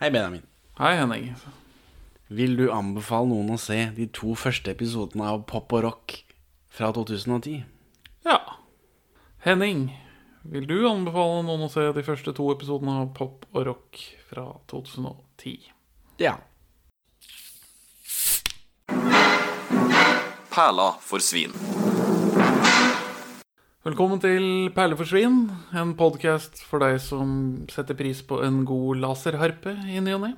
Hei, Benjamin. Hei, Henning. Vil du anbefale noen å se de to første episodene av Pop og Rock fra 2010? Ja. Henning, vil du anbefale noen å se de første to episodene av Pop og Rock fra 2010? Ja. Perla for svin. Velkommen til Perleforsvinn, en podkast for deg som setter pris på en god laserharpe i ny og ne.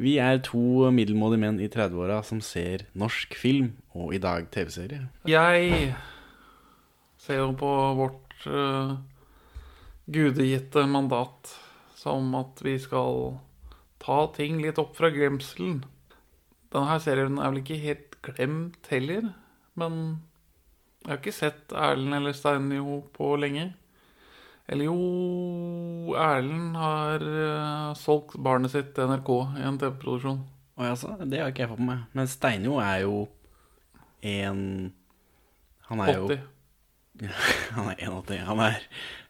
Vi er to middelmådige menn i 30-åra som ser norsk film, og i dag TV-serie. Jeg ser jo på vårt uh, gudegitte mandat som at vi skal ta ting litt opp fra glemselen. Denne serien er vel ikke helt glemt heller, men jeg har ikke sett Erlend eller Steinjo på lenge. Eller jo Erlend har uh, solgt barnet sitt til NRK i en TV-produksjon. Å jaså? det har ikke jeg fått med meg. Men Steinjo er jo en Han er 80. jo Han er 81. Han er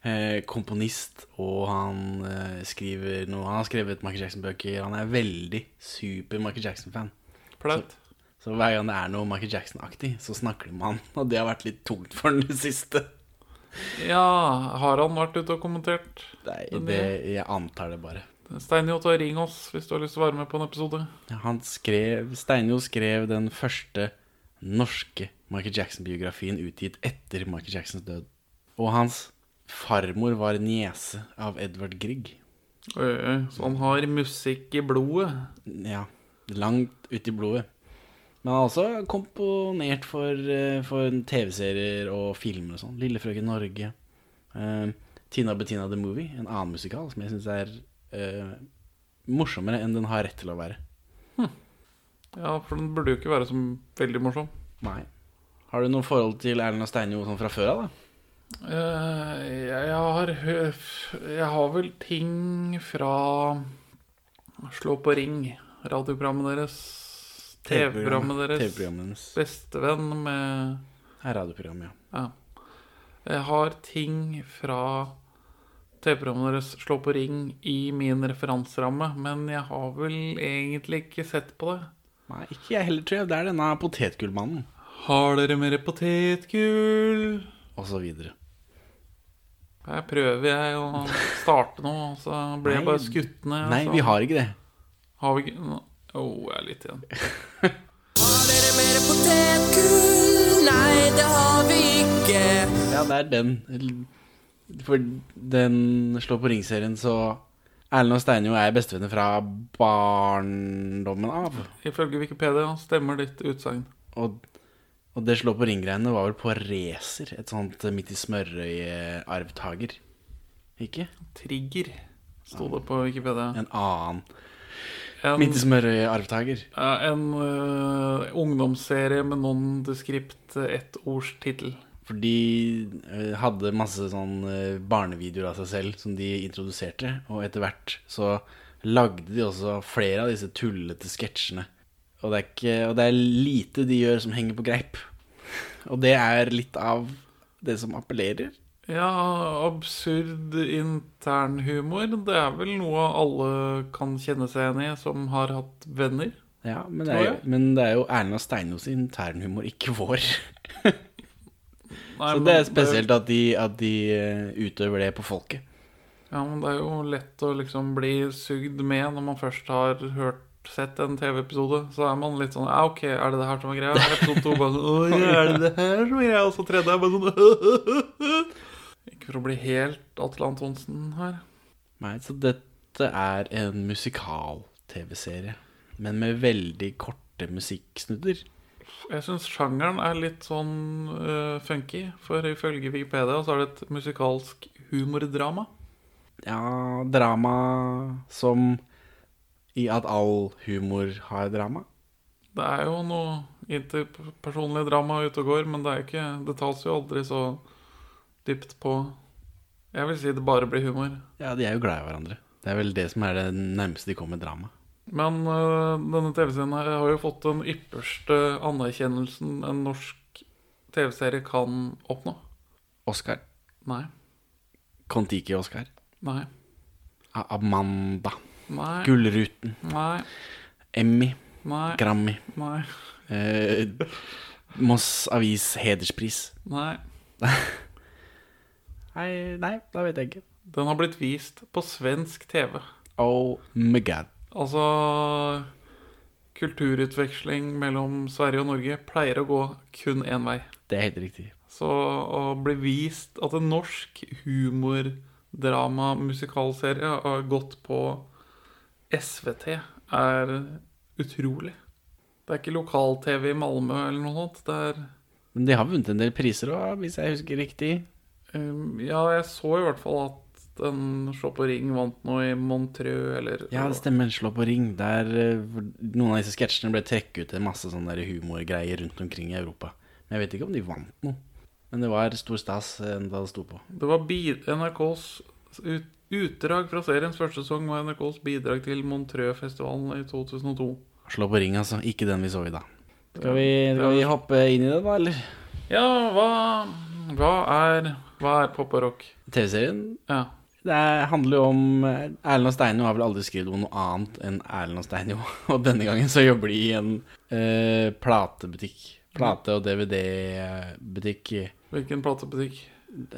eh, komponist, og han eh, skriver noe Han har skrevet Michael Jackson-bøker. Han er veldig super Michael Jackson-fan. Flaut. Så hver gang det er noe Michael Jackson-aktig, så snakker de med han. Og det har vært litt tungt for han i det siste. Ja, har han vært ute og kommentert? Nei, det, jeg antar det bare. Steinjo, ta ring oss hvis du har lyst til å være med på en episode. Han skrev, Steinjo skrev den første norske Michael Jackson-biografien utgitt etter Michael Jacksons død. Og hans farmor var niese av Edvard Grieg. Oi, oi, Så han har musikk i blodet? Ja, langt ut i blodet. Men han har også komponert for, eh, for TV-serier og filmer og sånn. 'Lille frøken Norge'. Uh, 'Tina Bettina the Movie', en annen musikal som jeg syns er uh, morsommere enn den har rett til å være. Ja, for den burde jo ikke være så veldig morsom. Nei. Har du noe forhold til Erlend og Steinjo sånn fra før av, da? Uh, jeg har Jeg har vel ting fra Slå på ring, radioprogrammet deres. TV-programmet deres. TV-programmet deres. Bestevenn med Er radioprogram, ja. Ja. Jeg har ting fra TV-programmet deres Slå på ring i min referanseramme, men jeg har vel egentlig ikke sett på det. Nei, ikke jeg heller, tror jeg. Det er denne potetgullmannen, Har dere mer potetgull? og så videre. Her prøver jeg å starte nå, og så blir jeg bare skutt ned. Nei, altså. vi har ikke det. Har vi ikke oh, jeg er litt igjen. Har dere mer potetgull? Nei, det har vi ikke. Ja, det er den. For den slår på ring-serien, så Erlend og Steinjo er bestevenner fra barndommen av. Ifølge Wikipedia stemmer ditt utsagn. Og, og det slår på ringgreiene var vel på racer. Et sånt midt i smørøyet-arvtaker. Ikke? Trigger sto det på Wikipedia. En annen En, midt i smørøyet-arvtaker. ja, en uh, ungdomsserie med nondeskript uh, ettordstittel. For de uh, hadde masse sånn uh, barnevideoer av seg selv som de introduserte. Og etter hvert så lagde de også flere av disse tullete sketsjene. Og det, er ikke, og det er lite de gjør som henger på greip. Og det er litt av det som appellerer. Ja, absurd internhumor. Det er vel noe alle kan kjenne seg igjen i som har hatt venner. Ja, men det er, jo- men det er jo Erna Steinos internhumor, ikke vår. Nei, Så det er spesielt at de, at de eh, utøver det på folket. Ja, men det er jo lett å liksom bli sugd med når man først har hørt sett en TV-episode. Så er man litt sånn Ja, OK, er det det her som er greia? Episode to bare sånn Oi, er det det her som er greia? Og så tredje er bare sånn Ikke for å bli helt Atle Antonsen her. Nei, så dette er en musikal-TV-serie, men med veldig korte musikksnudder. Jeg syns sjangeren er litt sånn uh, funky, for ifølge Wikipedia så er det et musikalsk humordrama. Ja, drama som i at all humor har drama. Det er jo noe interpersonlig drama ute og går, men det, er ikke, det tas jo aldri så dypt på Jeg vil si det bare blir humor. Ja, de er jo glad i hverandre. Det er vel det som er det nærmeste de kommer drama. Men uh, denne TV-serien her har jo fått den ypperste anerkjennelsen en norsk TV-serie kan oppnå. Oscar. Nei. Kon-Tiki-Oscar. Nei. Amanda. Nei. Gullruten, Nei. Emmy, Nei. Grammy, Nei. eh, Moss Avis hederspris. Nei. Nei, nei, da vet jeg ikke. Den har blitt vist på svensk TV. Oh my god. Altså Kulturutveksling mellom Sverige og Norge pleier å gå kun én vei. Det er helt riktig. Så å bli vist at en norsk humordrama-musikalserie har gått på SVT, er utrolig. Det er ikke lokal-TV i Malmö eller noe sånt. Det er Men de har vunnet en del priser òg, hvis jeg husker riktig. Ja, jeg så i hvert fall at en Slå på ring vant noe i Montreux, eller Ja, det stemmer. Slå på ring. Der eh, noen av disse sketsjene ble trukket ut til masse sånne humorgreier rundt omkring i Europa. Men jeg vet ikke om de vant noe. Men det var stor stas eh, da det sto på. Det var NRKs ut, utdrag fra seriens første sesong var NRKs bidrag til Montreux-festivalen i 2002. Slå på ring, altså. Ikke den vi så i dag. Skal vi, skal vi hoppe inn i det, da, eller? Ja, hva, hva er Hva er pop og rock? TV-serien Ja. Det er- handler jo om eh, Erlend og Steinjo har vel aldri skrevet om noe annet enn Erlend og Steinjo. Og denne gangen så jobber de i en uh, platebutikk. Plate- og DVD-butikk. Hvilken platebutikk?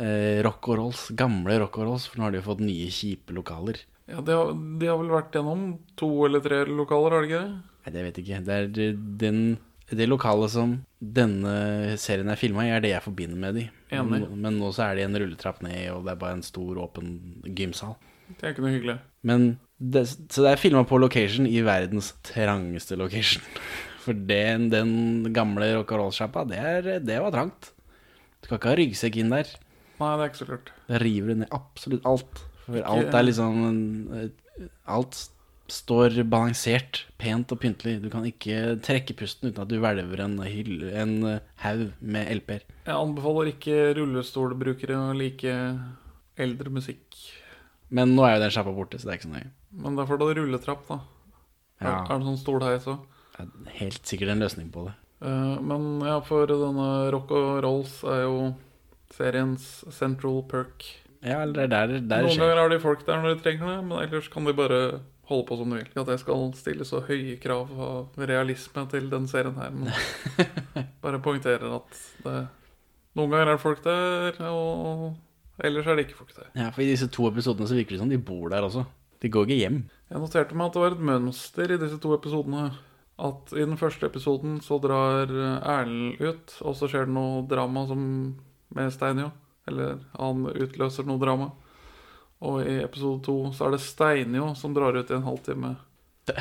Eh, rock og Rolls. Gamle Rock og Rolls, for nå har de jo fått nye, kjipe lokaler. Ja, de har, de har vel vært gjennom to eller tre lokaler, har de ikke det? Nei, det vet jeg ikke. Det er den, det lokalet som denne serien er filma i, er det jeg forbinder med de. Men, men nå så er det en rulletrapp ned, og det er bare en stor, åpen gymsal. Det er ikke noe hyggelig. Men det, så det er filma på location i verdens trangeste location. For den, den gamle rock and roll-sjappa, det, det var trangt. Du skal ikke ha ryggsekk inn der. Nei, det er ikke så lurt. Da river du ned absolutt alt. For alt er liksom Alt står balansert, pent og pyntelig. Du kan ikke trekke pusten uten at du hvelver en, en eh, haug med LP-er. Jeg anbefaler ikke rullestolbrukere å like eldre musikk. Men nå er jo den sjappa borte, så det er ikke så nøye. Men da får du rulletrapp, da. Ja. er det sånn stolheis òg? Helt sikkert en løsning på det. Eh, men ja, for denne Rock og Rolls er jo seriens central perk. Ja, eller det er der, der Noen skjer. ganger har de folk der når de trenger det, men ellers kan de bare holde på som du vil. At jeg skal stille så høye krav av realisme til den serien her, men bare poengterer at det Noen ganger er det folk der, og ellers er det ikke folk der. Ja, for i disse to episodene så virker det som de bor der også. De går ikke hjem. Jeg noterte meg at det var et mønster i disse to episodene. At i den første episoden så drar Erlend ut, og så skjer det noe drama som med Steinjo. Eller han utløser noe drama. Og i episode to så er det Steinjo som drar ut i en halvtime.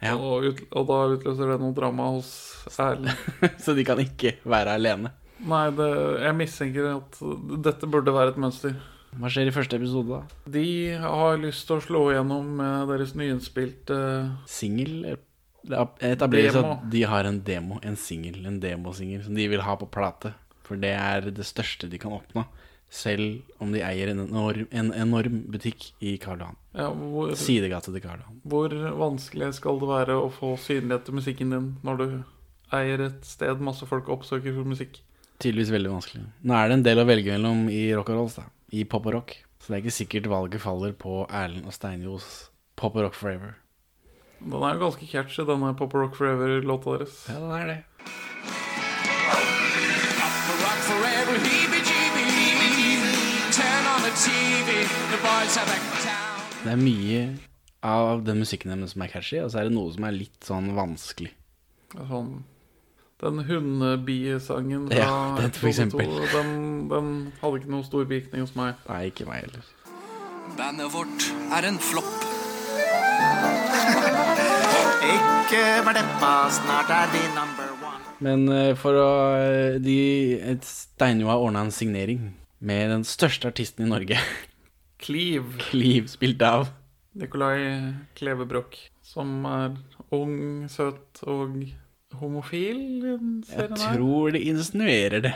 Ja. Og, ut, og da utløser det noe drama hos Erlend. Så de kan ikke være alene. Nei, det, jeg mistenker at dette burde være et mønster. Hva skjer i første episode, da? De har lyst til å slå igjennom med deres nyinnspilte Singel? Etableres at de har en demo, en singel, en demosingel, som de vil ha på plate. For det er det største de kan oppnå. Selv om de eier en enorm, en enorm butikk i Karl Johan. ja, hvor, Sidegata til Karl Johan. Hvor vanskelig skal det være å få synlighet til musikken din når du eier et sted masse folk oppsøker for musikk? Tydeligvis veldig vanskelig. Nå er det en del å velge mellom i rock and rolls, da. I pop og rock. Så det er ikke sikkert valget faller på Erlend og Steinjos Pop og Rock Forever. Den er jo ganske catchy, denne Pop Rock Forever-låta deres. Ja, den er det. Det er mye av den musikken deres som er catchy, og så er det noe som er litt sånn vanskelig. Sånn, den hundebiesangen fra Ja, den for eksempel. Den, den hadde ikke noe stor virkning hos meg. Nei, ikke meg heller. Bandet vårt er en flopp. Ikke bleppa, snart er vi number one. Men eh, for å eh, de, et Steinjo har ordna en signering med den største artisten i Norge. Cleave, Cleve, spilt av Nikolai Klevebrok, som er ung, søt og homofil i den Jeg serien her. tror de insinuerer det.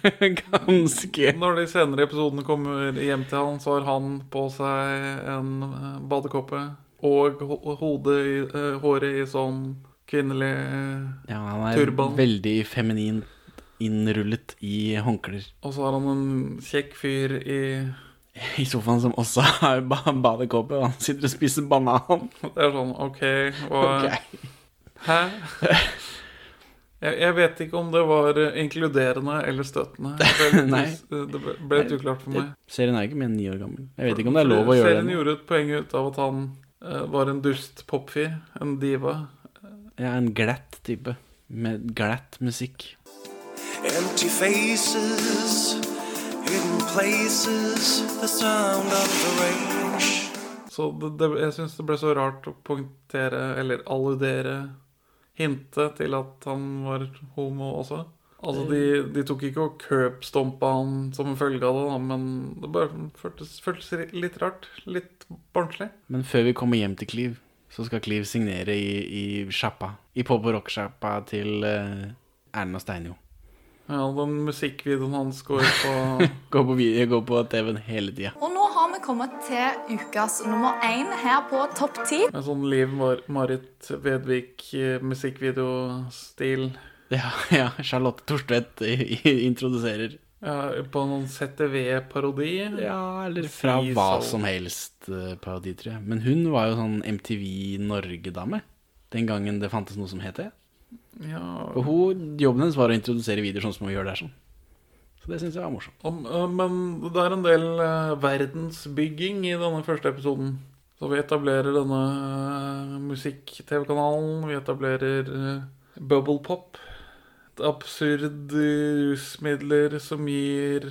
Ganske. Når de senere episodene kommer hjem til han, så har han på seg en badekoppe badekåpe og hodet i, eh, håret i sånn kvinnelig turban. Ja, han er Turban. veldig feminin innrullet i håndklær. Og så har han en kjekk fyr i i sofaen som også har ba badekåpe, og han sitter og spiser banan. Det er sånn OK, og okay. Hæ? Jeg, jeg vet ikke om det var eh, inkluderende eller støtende. Det ble Nei. det ble- litt uklart for meg. Serien er ikke mer enn ni år gammel. Jeg vet ikke om det er lov å gjøre Serien det. gjorde et poeng ut av at han uh, var en dust popfyr. En diva. Er en glatt type. Med glatt musikk. Empty faces, places, the sound of the range. Så det, jeg syns det ble så rart å poengtere, eller alludere, hintet til at han var homo også. Altså, de, de tok ikke og curbstompa han som en følge av det, da, men det bare føltes, føltes litt rart. Litt barnslig. Men før vi kommer hjem til Cliv, så skal Cliv signere i, i sjappa. I pop- og rock-sjappa til uh, Erna Steinjo. Ja, den musikkvideoen hans går på Går på, video, går på TV-en hele tida. Og nå har vi kommet til ukas nummer én her på Topp 10. en sånn Liv Mar Marit Vedvik eh. Ja, ja, Charlotte Torstvedt i- introduserer. Ja, på noen CTV-parodi. Ja, eller fra Fri hva salg. som helst uh, parodi, tror jeg. Men hun var jo sånn MTV Norge-dame. Den gangen det fantes noe som het det. Ja, Og hun, jobben hennes var å introdusere videoer sånn som hun gjør der. sånn. Så det syns jeg var morsomt. Om, øh, men det er en del øh, verdensbygging i denne første episoden. Så vi etablerer denne øh, musikk-TV-kanalen. Vi etablerer Bubble Pop. Et absurd rusmidler som gir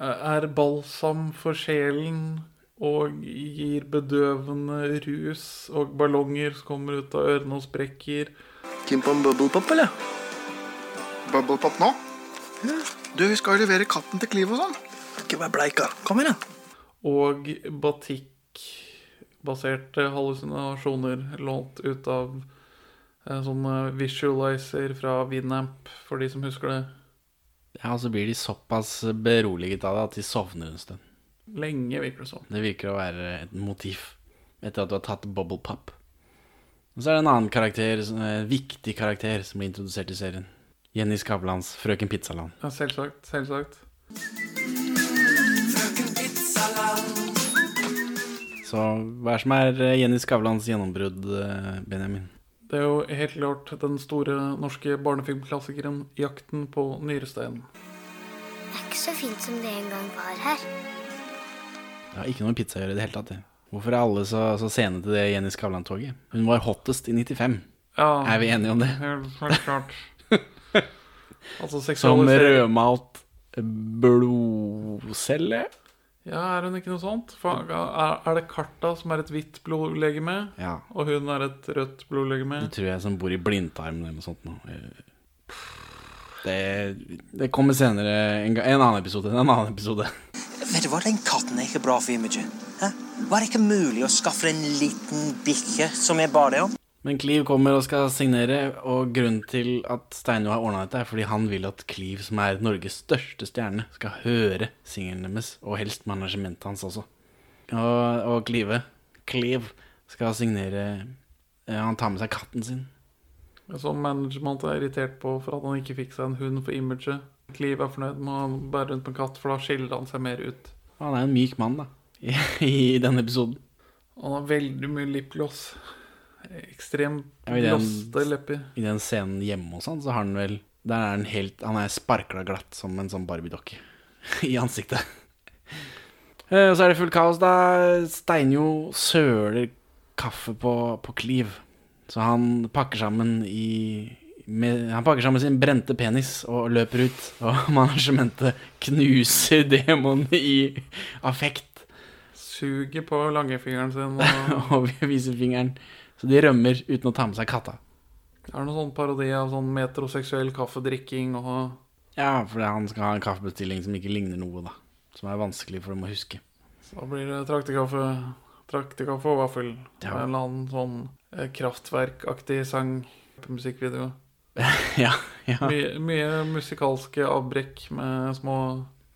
Er balsam for sjelen. Og gir bedøvende rus og ballonger som kommer ut av ørene og sprekker. Keen på en bubblepop, eller? Bubblepop nå? Du, vi skal jo levere katten til Clive og sånn. Ikke vær bleika. Kom igjen, da. og batikk-baserte hallusinasjoner lånt ut av Sånne sånn eh, visualizer fra Winamp, for de som husker det. Ja, Og så blir de såpass beroliget av det at de sovner en stund. Lenge, virker det sånn. Det virker å være et motiv etter at du har tatt bubble pop. Og så er det en annen karakter, er en viktig karakter, som blir introdusert i serien. Jenny Skavlans Frøken Pizzaland. Ja, selvsagt. Selvsagt. Så hva er det som er eh, Jenny Skavlans gjennombrudd, eh, Benjamin? Det er jo helt klart den store norske barnefilmklassikeren 'Jakten på nyresteinen'. Det er ikke så fint som det en gang var her. Det har ikke noe med pizza å gjøre i det hele tatt. det. Hvorfor er alle så, så sene til det Jenny Skavlan-toget? Hun var hottest i 95. Ja, Er vi enige om det? Helt, klart. altså Som rødmalt blodcelle? Ja, er hun ikke noe sånt? Er det Karta som er et hvitt blodlegeme, Ja. og hun er et rødt blodlegeme? Det tror jeg som bor i blindtarmen eller noe sånt nå. Det, det kommer senere en, en annen episode. En annen episode. Vet du hva, den katten er ikke bra for imaget. Var det ikke mulig å skaffe en liten bikkje som jeg ba deg om? Men Clive kommer og skal signere, og grunnen til at Steinjo har ordna dette, er fordi han vil at Clive, som er Norges største stjerne, skal høre singelen deres, og helst managementet hans også. Og, og Clive, Clive skal signere Han tar med seg katten sin. Som management er irritert på for at han ikke fikk seg en hund for imaget. Clive er fornøyd med å bære rundt på en katt, for da skiller han seg mer ut. Han er en myk mann, da, i, i denne episoden. Han har veldig mye lipgloss. Ekstremt Ja, glossete lepper. I den scenen hjemme hos han, så har han vel Der er han helt Han er sparkla glatt som en sånn Barbie-dokke i ansiktet. Eh, Så er det fullt kaos, da. Steinjo søler kaffe på, på Kliv. Så han pakker sammen i med, Han pakker sammen sin brente penis og løper ut. Og managementet knuser demonen i affekt Suger på langfingeren sin. Og og viser fingeren. Så de rømmer uten å ta med seg katta. det er noen sånn parodi av sånn metroseksuell kaffedrikking og Ja, fordi han skal ha en kaffebestilling som ikke ligner noe, da. Som er vanskelig for dem å huske. Så blir det traktekaffe, traktekaffe og vaffel. Ja. En eller annen sånn eh, kraftverkaktig sang på musikkvideo. ja, ja. Mye, mye musikalske avbrekk med små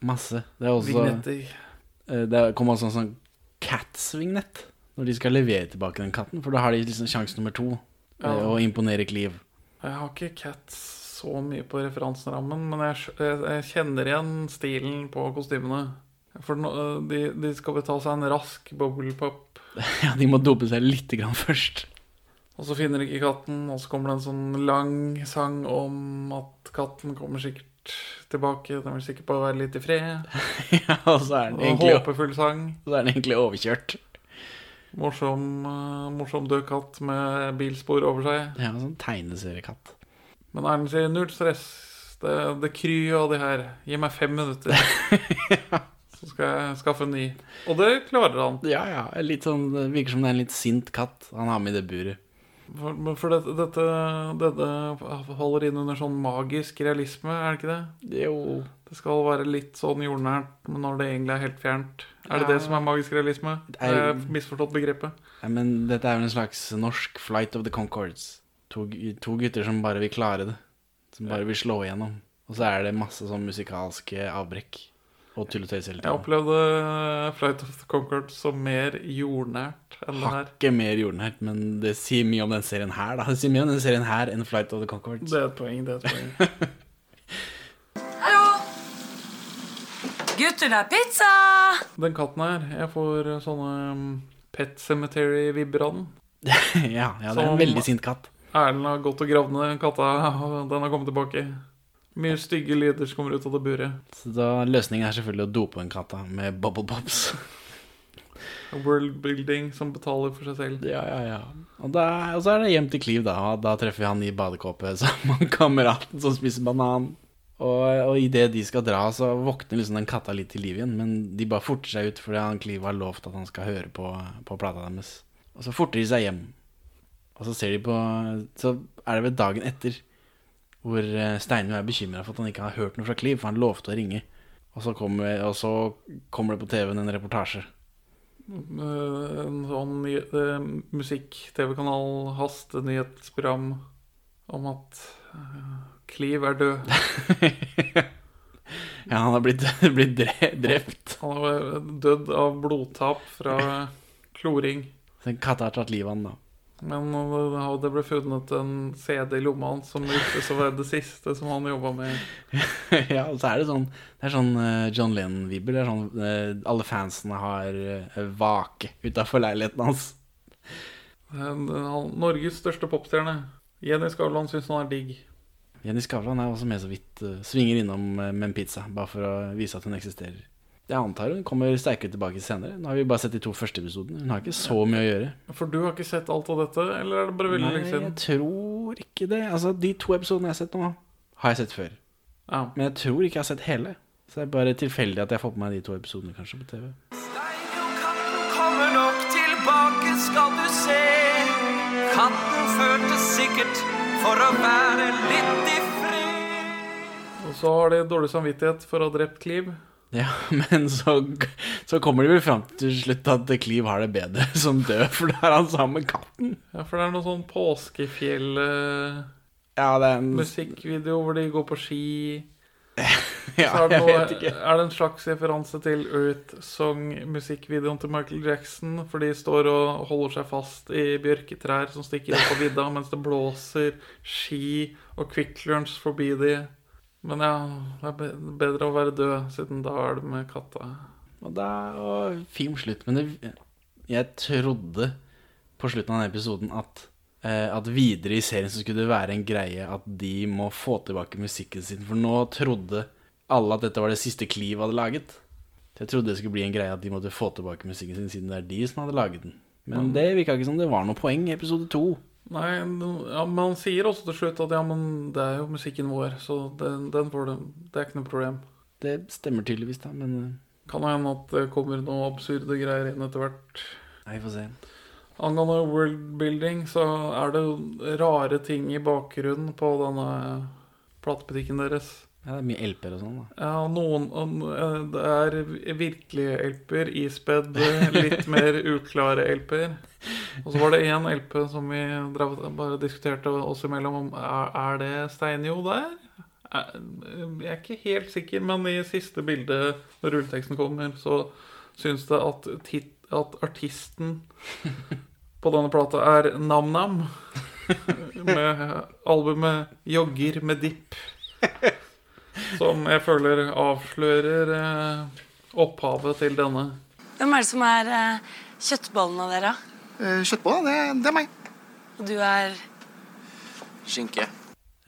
Masse. Det er også vignetter. eh, Det kommer også en sånn Cats-vignett når de skal levere tilbake den katten. For da har de liksom sjanse nummer to. Ja. eh, Å imponere Clive. Jeg har ikke Cats så mye på referanserammen, men jeg, jeg, jeg kjenner igjen stilen på kostymene. For eh, de, de skal betale seg en rask bobblepop. Ja, de må dope seg lite grann først. Og så finner de ikke katten, og så kommer det en sånn lang sang om at katten kommer sikkert tilbake. Den vil sikkert bare være litt i fred. Ja, og så er den egentlig, håpefull sang. så er den egentlig overkjørt. Morsom, eh, morsom død katt med bilspor over seg. Ja, sånn tegneseriekatt. Men Erlend sier null stress. Det, det kryr av de her. Gi meg fem minutter. Så skal jeg skaffe en ny. Og det klarer han. Ja, ja, litt sånn, det virker som det er en litt sint katt han har med i det buret. For, for dette, dette, dette holder inn under sånn magisk realisme, er det ikke det? Jo. Det skal være litt sånn jordnært, men når det egentlig er helt fjernt. Er det Ja. det som er magisk realisme? Det er- misforstått begrepet. Ja, men dette er vel en slags norsk Flight of the Concords. To, to gutter som bare vil klare det. Som bare vil slå igjennom. Og så er det masse sånn musikalske avbrekk. Og tull og tøys hele Jeg opplevde Flight of the Concord som mer jordnært enn det her. Hakket mer jordnært, men det sier mye om den serien her, da. Det sier mye om den serien her enn Flight of the Concord. Det er et poeng, det er et poeng. Hallo! Gutter, det er pizza! Den katten her, jeg får sånne um, Pet Cemetery-vibber av den. ja, ja, det er en veldig sint katt. Erlend har gått og gravd ned katta, og den har kommet tilbake. Mye stygge lyder som kommer ut av det buret. Så da, løsningen er selvfølgelig å dope den katta med bubble pops. Worldbuilding som betaler for seg selv. Ja, ja, ja. Og, da, og så er det hjem til Kliv da. Da treffer vi han i badekåpe sammen med kameraten som spiser banan. Og, og idet de skal dra, så våkner liksom den katta litt til liv igjen. Men de bare forter seg ut fordi han Kliv har lovt at han skal høre på, på plata deres. Og så forter de seg hjem. Og så ser de på Så er det vel dagen etter hvor eh, er bekymra for at han ikke har hørt noe fra Cleve, for han lovte å ringe. Og så kommer, og så kommer det på TV-en en reportasje. Eh, En sånn eh, musikk-TV-kanal, hastenyhetsprogram om at uh, er død. Ja, han har blitt, blitt drept. Han har dødd av blodtap fra kloring. Den katta har tatt livet av han, da. Men det ble funnet en CD i lomma hans som ryktes å være det siste som han jobba med. ja, og så er det sånn Det er sånn eh, John Lennon-vibber. Det er sånn eh, alle fansene har uh, vake utafor leiligheten hans. Norges største popstjerne. Jenny Skavlan syns han er digg. Jenny Skavlan er også med så vidt. eh, svinger innom eh, med en pizza, bare for å vise at hun eksisterer. Jeg antar hun kommer sterkere tilbake senere. Nå har vi bare sett de to første episodene. Hun har ikke så mye å gjøre. For du har ikke sett alt av dette, eller er det bare veldig Nei, lenge siden? jeg tror ikke det. Altså, De to episodene jeg har sett nå, har jeg sett før. Ja. Men jeg tror ikke jeg har sett hele. Så det er bare tilfeldig at jeg får på meg de to episodene kanskje på TV. kommer nok tilbake, skal du se. Katten følte sikkert for å være litt i fred. Og så har de dårlig samvittighet for å ha drept Cleve. Ja, men så, så kommer de vel fram til slutt at Cleve har det bedre som død, for da er han sammen med katten. Ja, for det er noe sånn påskefjell-musikkvideo Ja, er en hvor de går på ski. Ja, så er det, noe, er det en slags referanse til Earth Song-musikkvideoen til Michael Jackson, for de står og holder seg fast i bjørketrær som stikker opp på vidda mens det blåser, ski og Quick Lunch forbi de. Men ja, det er bedre å være død, siden da er det med katta. Og det er jo Fin slutt. Men det, jeg trodde på slutten av denne episoden at, eh, at videre i serien så skulle det være en greie at de må få tilbake musikken sin. For nå trodde alle at dette var det siste Cleve hadde laget. Jeg trodde det skulle bli en greie at de måtte få tilbake musikken sin siden det er de som hadde laget den. Men det virka ikke som det var noe poeng i episode to. Nei, ja, men han sier også til slutt at ja, men det er jo musikken vår, så den, den får det. Det er ikke noe problem. Det stemmer tydeligvis, da, men eh, Kan hende at det kommer noe absurde greier inn etter hvert. Nei, får se. Angående worldbuilding, så er det rare ting i bakgrunnen på denne platebutikken deres. Ja, det er mye LP-er og sånn, da. Ja, noen eh, Det er virkelige LP-er ispedd litt mer uklare LP-er. Og så var det én LP som vi bare diskuterte oss imellom om Er, er det Steinjo der? Er- Jeg er ikke helt sikker, men i siste bilde, når rulleteksten kommer, så syns det at, tit, at artisten på denne plata er Nam-Nam. Med albumet 'Jogger med dipp'. Som jeg føler avslører eh, opphavet til denne. Hvem er det som er eh, kjøttbollen av dere? Eh, Kjøttbolla, det, det er meg. Og du er Skinke.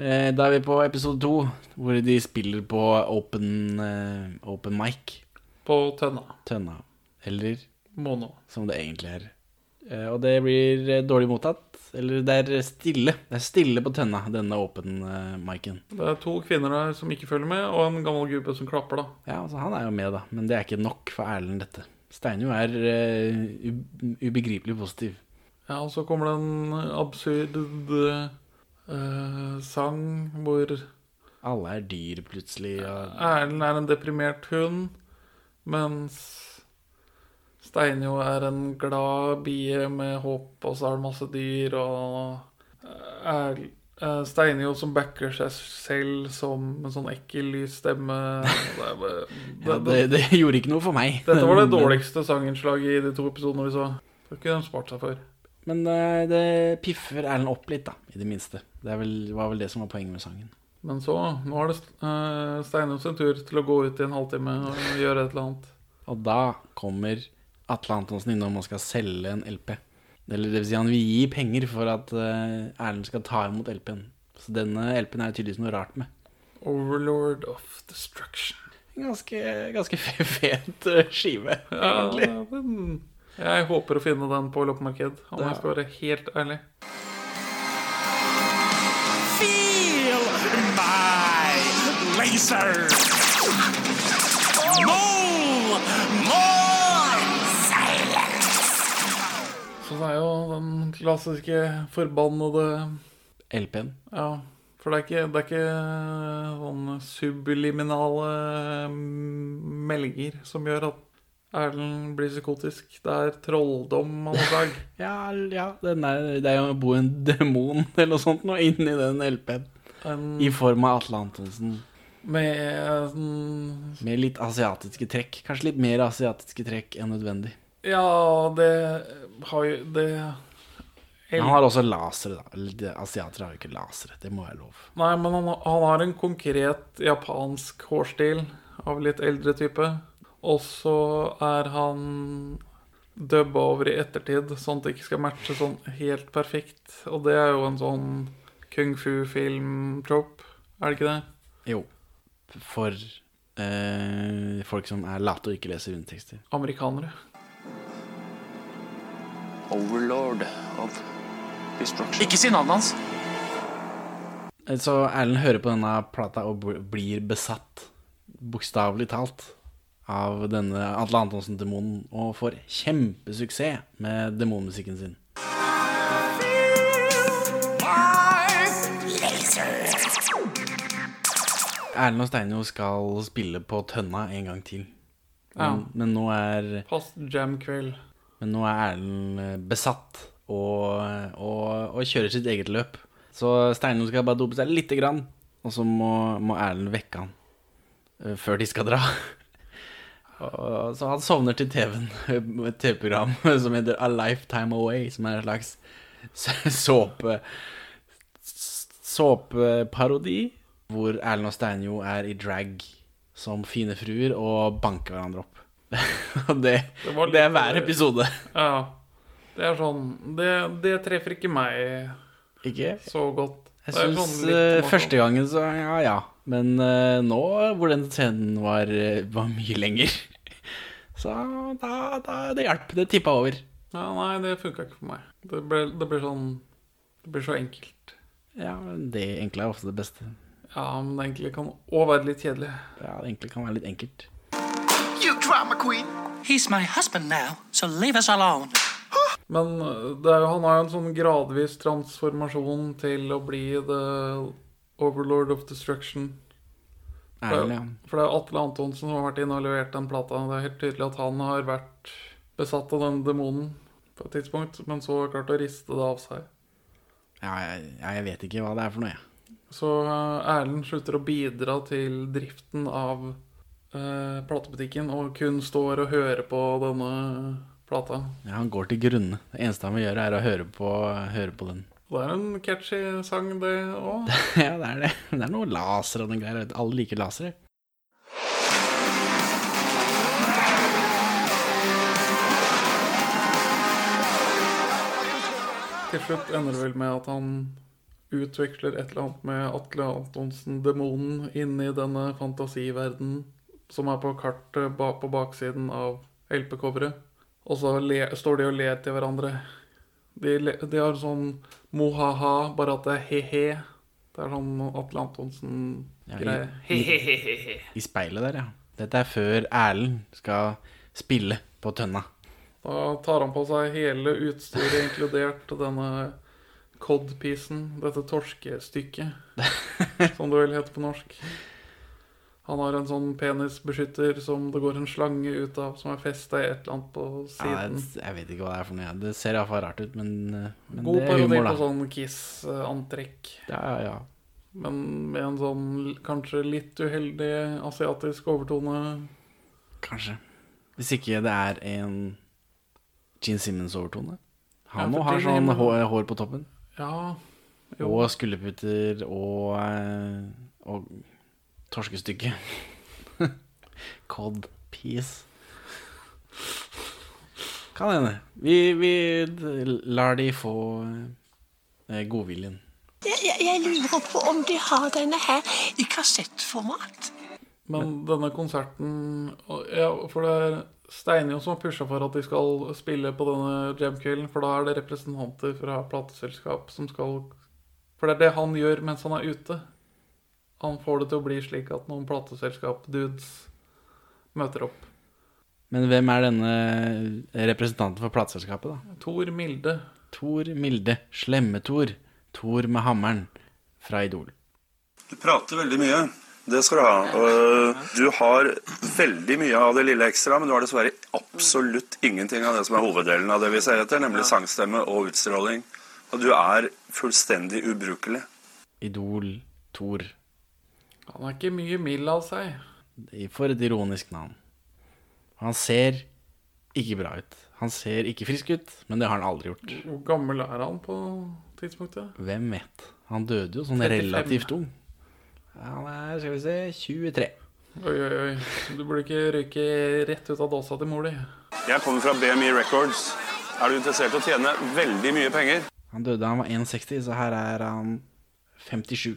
Eh, Da er vi på episode to, hvor de spiller på open, eh, open mic. På tønna. Tønna. Eller Mono. som det egentlig er. Eh, Og det blir eh, dårlig mottatt. Eller det er stille. Det er stille på tønna, denne åpen miken. Det er to kvinner der som ikke følger med, og en gammel gubbe som klapper, da. Ja, altså han er jo med, da. Men det er ikke nok for Erlend, dette. Steinjo er uh, ubegripelig positiv. Ja, og så kommer det en absurd uh, sang hvor Alle er dyr, plutselig. Og... Erlend er en deprimert hund, mens Steinjo er en glad bie med håp, og så er det masse dyr, og eh, er, eh, Steinjo som backer seg selv som en sånn ekkel, lys stemme. Det, er Ja, det, det, det gjorde ikke noe for meg. dette var det dårligste sanginnslaget i de to episodene vi så. Det har ikke de spart seg for. Men eh, det piffer Erlend opp litt, da. I det minste. Det vel, var vel det som var poenget med sangen. Men så, nå er det uh, Steinjo sin tur til å gå ut i en halvtime og gjøre et eller annet. Og da kommer Atle Antonsen innom og skal selge en LP. Eller det vil si han vil gi penger for at eh, Erlend skal ta imot LP-en. Så denne LP-en er det tydeligvis noe rart med. Overlord of Destruction. Ganske, ganske fet eh, skive, Ja, egentlig. men jeg håper å finne den på loppemarked, om jeg skal være helt ærlig. Feel my laser. Move Så det er jo den klassiske forbannede LP-en. Ja, for det er ikke, det er ikke sånne subliminale mm, meldinger som gjør at Erlend blir psykotisk. Det er trolldom av noe slag. Ja, ja den er, det er jo å bo en demon eller noe sånt nå inni den LP-en. En, I form av Atle Antonsen. med sånn Med litt asiatiske trekk. Kanskje litt mer asiatiske trekk enn nødvendig. Ja, det har jo Det Han har også lasere, da. Eller asiatere har jo ikke lasere. Det må være lov. Nei, men han, han har en konkret japansk hårstil av litt eldre type. Og så er han dubba over i ettertid, sånn at det ikke skal matche sånn helt perfekt. Og det er jo en sånn kung fu-film-trope, er det ikke det? Jo. For eh, folk som er late og ikke leser undertekster. Amerikanere. Overlord of Destruction. Ikke si navnet hans. Så Erlend hører på denne plata og blir besatt, bokstavelig talt, av denne Atle Antonsen-demonen, og får kjempesuksess med demonmusikken sin. Erlend og Steinjo skal spille på Tønna en gang til. Men, Ja. men nå er Fast jam-kveld. Men nå er Erlend eh, besatt og, og, og kjører sitt eget løp. Så Steinlo skal bare dope seg lite grann, og så må, må Erlend vekke han eh, før de skal dra. Så han sovner til TV-en, et TV-program som heter A Lifetime Away, som er en slags såpe såpeparodi, hvor Erlend og Steinjo er i drag som fine fruer og banker hverandre opp. Det, Det det er hver episode. Ja. Det er sånn Det, det treffer ikke meg Ikke? så godt. Jeg syns sånn eh, første gangen så ja, ja. Men uh, nå hvor den scenen var, eh, var mye lenger, så da, da det hjalp. Det tippa over. Ja, nei, det funka ikke for meg. Det ble, det ble sånn Det blir så enkelt. Ja, det enkle er ofte det beste. Ja, men det enkle kan òg være litt kjedelig. Ja, det enkle kan være litt enkelt. Drama queen. He's my husband now, so leave us alone. Men det er, han har jo en sånn gradvis transformasjon til å bli the overlord of destruction. For det er Atle Antonsen som har vært inne og levert den plata. Det er helt tydelig at han har vært besatt av den demonen på et tidspunkt, men så har klart å riste det av seg. Ja, jeg, jeg vet ikke hva det er for noe, jeg. Så uh, Erlend slutter å bidra til driften av Eh, platebutikken og kun står og hører på denne plata. Ja, han går til grunne. Det eneste han vil gjøre, er å høre på, høre på den. Det er en catchy sang, det òg. ja, det er det. Det er noe laser og den greia. Alle liker lasere. Til slutt ender det vel med at han utveksler et eller annet med Atle Antonsen, demonen, inni denne fantasiverdenen som er på kartet ba på baksiden av LP-coveret. Og så le står de og ler til hverandre. De, de har sånn mohaha, bare at det er he-he. Det er sånn Atle Antonsen-greie. Ja, i, I speilet der, ja. Dette er før Erlend skal spille på tønna. Da tar han på seg hele utstyret, inkludert denne codpiecen, dette torskestykket, som det vel heter på norsk. Han har en sånn penisbeskytter som det går en slange ut av, som er festa i et eller annet på siden. jeg, jeg vet ikke hva det er for noe. Det ser iallfall rart ut, men, eh, men God det er humor, på sånn Kiss-antrekk. Ja, ja, ja. Men med en sånn kanskje litt uheldig asiatisk overtone. Kanskje. Hvis ikke det er en Gene Simmons-overtone. Han Ja, må ha sånn hår, hår på toppen. Ja, jo. Og skulderputer og, eh, og torskestykke. Cod peace. Kan hende. Vi, vi lar de få eh, godviljen. Jeg, jeg, jeg lurer på om de har denne her i kassettformat. Men denne konserten og- Ja, for det er Steinjo som har pusha for at de skal spille på denne jamkvelden, for da er det representanter fra plateselskap som skal For det er det han gjør mens han er ute. Han får det til å bli slik at noen plateselskap-dudes møter opp. Men hvem er denne representanten for plateselskapet, da? Tor Milde. Tor Milde. Slemme-Tor. Tor med hammeren. Fra Idol. Du prater veldig mye. Det skal du ha. Du har veldig mye av det lille ekstra, men du har dessverre absolutt ingenting av det som er hoveddelen av det vi ser etter, nemlig sangstemme og utstråling. Og du er fullstendig ubrukelig. Idol Tor. Han er ikke mye mild av seg. For et ironisk navn. Han ser ikke bra ut. Han ser ikke frisk ut, men det har han aldri gjort. Hvor gammel er han på tidspunktet? Hvem vet? Han døde jo sånn 35. relativt ung. Han er, skal vi se, 23. Oi, oi, oi. Du burde ikke røyke rett ut av dåsa til mor di. Jeg kommer fra BMI Records. Er du interessert i å tjene veldig mye penger? Han døde da han var 1,60, så her er han 57.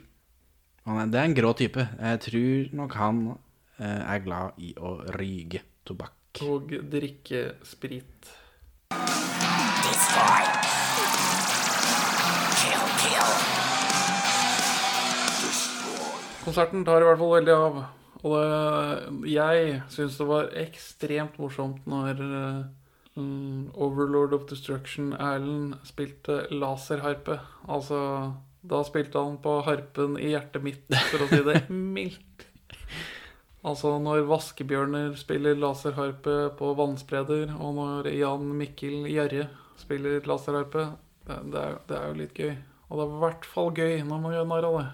Han er, det er en grå type. Jeg tror nok han eh, er glad i å ryge tobakk. Og drikke sprit. Konserten tar i hvert fall veldig av. Og det, jeg syns det var ekstremt morsomt når mm, Overlord of Destruction Erlend spilte laserharpe. Altså Da spilte han på harpen i hjertet mitt, for å si det mildt. Altså når vaskebjørner spiller laserharpe på vannspreder, og når Jan Mikkel Gjerre spiller laserharpe, det, er, det er jo litt gøy. Og det er i hvert fall gøy når man gjør narr av det.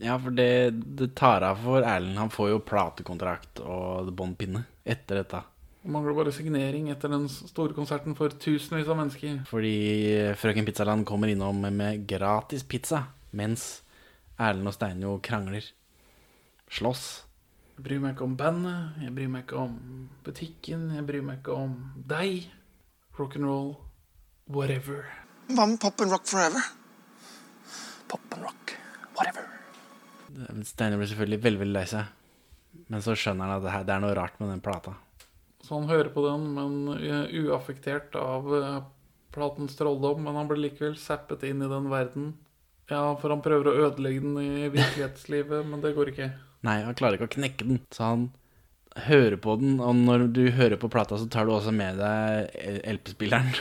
Ja, for det, det tar av for Erlend. Han får jo platekontrakt og båndpinne etter dette. Det mangler bare signering etter den store konserten for tusenvis av mennesker. Fordi Frøken Pizzaland kommer innom med gratis pizza, mens Erlend og Steinjo krangler. Slåss. Jeg bryr meg ikke om bandet, jeg bryr meg ikke om butikken, jeg bryr meg ikke om deg. Rock'n'roll, whatever. Hva med Pop and Rock Forever? Pop and rock, whatever. Steinjo blir selvfølgelig veldig, veldig lei seg. Men så skjønner han at det, her, det er noe rart med den plata. Så han hører på den, men uh, uaffektert av uh, platens trolldom. Men han blir likevel zappet inn i den verden. Ja, for han prøver å ødelegge den i virkelighetslivet, men det går ikke. Nei, han klarer ikke å knekke den. Så han hører på den, og når du hører på plata, så tar du også med deg LP-spilleren.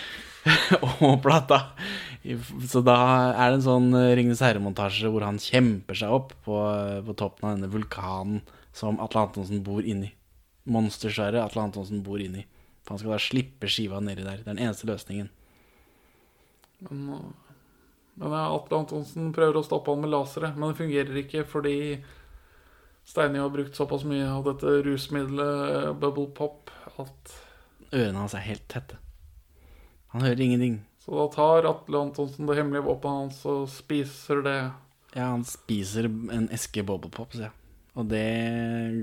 og plata. Så da er det en sånn Ringenes herre-montasje hvor han kjemper seg opp på, på toppen av denne vulkanen som Atle Antonsen bor inni. Monstersvære Atle Antonsen bor inni. For han skal da slippe skiva nedi der. Det er den eneste løsningen. Men, uh, men Atle Antonsen prøver å stoppe han med lasere, men det fungerer ikke fordi Steini har brukt såpass mye av dette rusmiddelet bubble pop at Ørene hans er helt tette. Han hører ingenting. Så da tar Atle Antonsen det hemmelige våpenet hans og spiser det. Ja, han spiser en eske Bobble Pops, jeg. Og det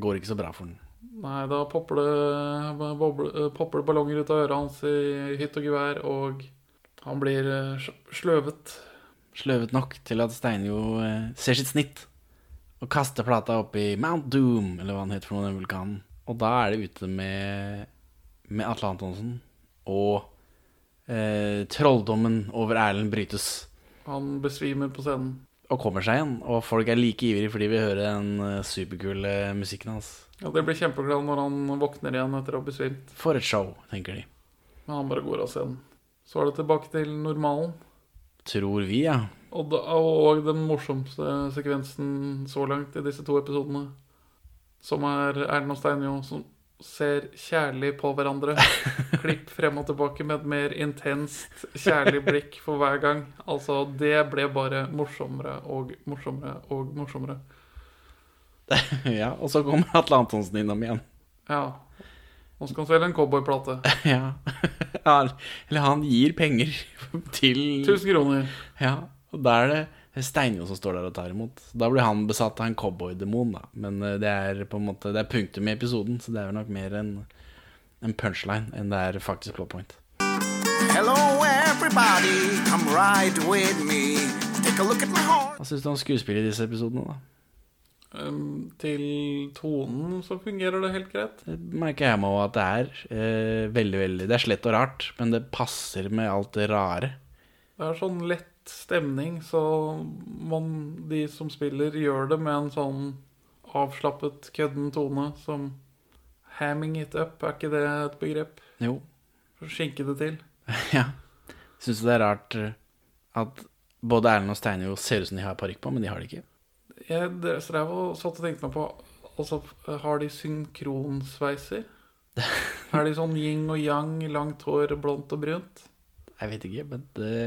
går ikke så bra for han. Nei, da popper det, boble, popper det ballonger ut av øret hans i hytt og gevær, og Han blir eh, sløvet. Sløvet nok til at Steinjo eh, ser sitt snitt og kaster plata opp i Mount Doom, eller hva han heter for noe, den vulkanen. Og da er det ute med, med Atle Antonsen, og eh, trolldommen over Erlend brytes. Han besvimer på scenen. Og kommer seg igjen, og folk er like ivrige fordi vi hører den eh, superkule musikken hans. Ja, Det blir kjempeglad når han våkner igjen etter å ha besvimt. For et show, tenker de. Men han bare går av scenen. Så er det tilbake til normalen. Tror vi, ja. Og, da, og den morsomste sekvensen så langt i disse to episodene, som er Erlend og Steinjo som ser kjærlig på hverandre. Klipp frem og tilbake med et mer intenst kjærlig blikk for hver gang. Altså, det ble bare morsommere og morsommere og morsommere. ja. Og så kommer Atle Antonsen innom igjen. Ja. Nå skal han selge en cowboyplate. ja. Eller han gir penger til 1000 kroner. Ja. Og da er det Steinjo som står der og tar imot. Da blir han besatt av en cowboydemon, da. Men eh, det er på en måte Det er punktum i episoden, så det er nok mer en, en punchline enn det er faktisk plot point. Hello, everybody, come ride with me. Take a look at my heart. Hva syns du om skuespillet i disse episodene, da? Til tonen så fungerer det helt greit. Det merker jeg meg òg at det er eh, veldig, veldig Det er slett og rart, men det passer med alt det rare. Det er sånn lett stemning, så man, de som spiller, gjør det med en sånn avslappet, kødden tone som Hamming it up, er ikke det et begrep? Jo. Skinke det til. ja. Syns du det er rart eh, at både Erlend og Steinjo ser ut som de har parykk på, men de har det ikke? Jeg drev og satt og tenkte meg på Altså, har de synkronsveiser? er de sånn yin og yang, langt hår, blondt og brunt? Jeg vet ikke, men det,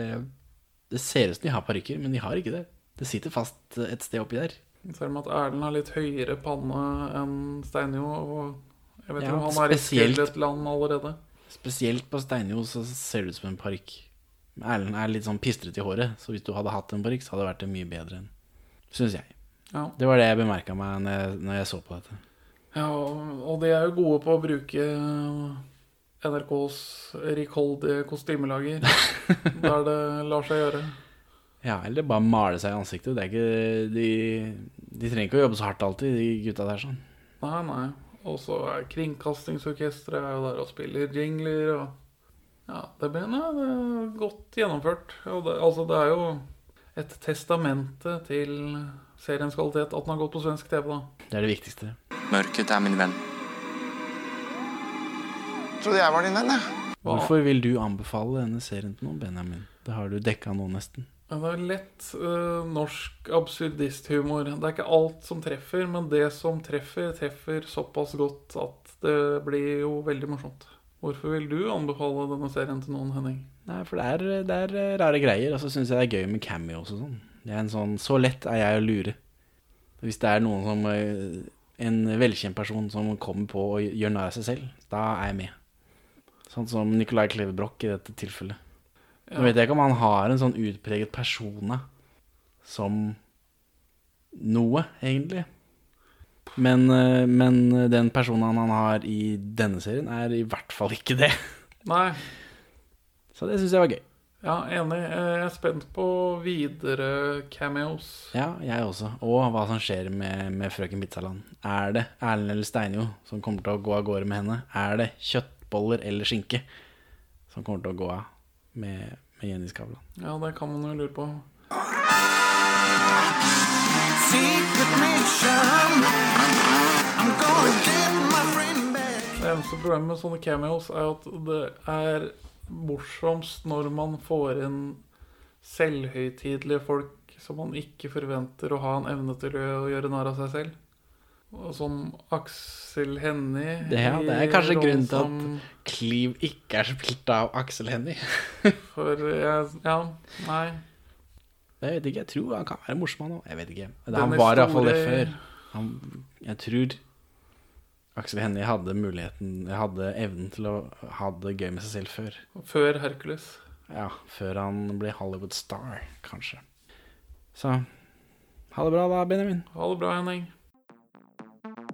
det ser ut som de har parykker, men de har ikke det. Det sitter fast et sted oppi der. Selv om at Erlend har litt høyere panne enn Steinjo, og jeg vet ikke Ja, om han er i skjelletland allerede. Spesielt på Steinjo så ser det ut som en parykk. Erlend er litt sånn pistrete i håret, så hvis du hadde hatt en parykk, så hadde det vært det mye bedre enn Syns jeg. Ja. Det var det jeg bemerka meg når jeg, når jeg så på dette. Ja, og de er jo gode på å bruke NRKs rikholdige kostymelager der det lar seg gjøre. Ja, eller bare male seg i ansiktet. Det er ikke De, de trenger ikke å jobbe så hardt alltid, de gutta der sånn. Nei, nei. Og så er Kringkastingsorkesteret er jo der og spiller jingler og Ja, det blir nei, det er godt gjennomført. Og det, altså, det er jo et testamente til seriens kvalitet at den har gått på svensk TV, da. Det er det viktigste. Mørket er min venn. Trodde jeg var din venn, jeg. Hvorfor vil du anbefale denne serien til noen, Benjamin? Det har du dekka nå, nesten. Ja, Det er lett uh, norsk absurdisthumor. Det er ikke alt som treffer, men det som treffer, treffer såpass godt at det blir jo veldig morsomt. Hvorfor vil du anbefale denne serien til noen, Henning? Nei, for det er, det er rare greier, og så syns jeg det er gøy med cameos og sånn. Det er en sånn Så lett er jeg å lure. Hvis det er noen som eh, En velkjent person som kommer på og gjør narr av seg selv, da er jeg med. Sånn som Nicolai Klevebrok i dette tilfellet. Nå vet jeg ikke om han har en sånn utpreget persona som noe, egentlig. Men, eh, men den personen han har i denne serien, er i hvert fall ikke det. Nei. Så det syns jeg var gøy. Ja, enig. Jeg er spent på videre cameos. Ja, jeg også. Og hva som skjer med, med frøken Pizzaland. Er det Erlend eller Steinjo som kommer til å gå av gårde med henne? Er det kjøttboller eller skinke som kommer til å gå av med, med Jenny Skavlan? Ja, det kan man jo lure på. Det eneste problemet med sånne cameos er at det er morsomst når man får inn selvhøytidelige folk som man ikke forventer å ha en evne til å gjøre narr av seg selv. Og Som Aksel Hennie. Det, ja, det er kanskje grunnen til som- at Cleve ikke er spilt av Aksel Hennie. For jeg Ja, nei. Jeg vet ikke, jeg tror han kan være morsom han òg. Jeg vet ikke. Han var iallfall det før. Han, jeg tror Aksel Hennie hadde muligheten Hadde evnen til å ha det gøy med seg selv før. Før Hercules. Ja, før han ble Hollywood star, kanskje. Så ha det bra da, Benjamin. Ha det bra, Henning.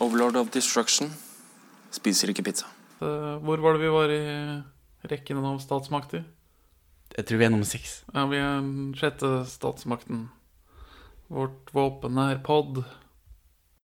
Overlord of Destruction spiser ikke pizza. Eh, Hvor var det vi var i rekken av statsmakter? Jeg tror vi er nummer seks. Ja, vi er den sjette statsmakten. Vårt våpen er pod.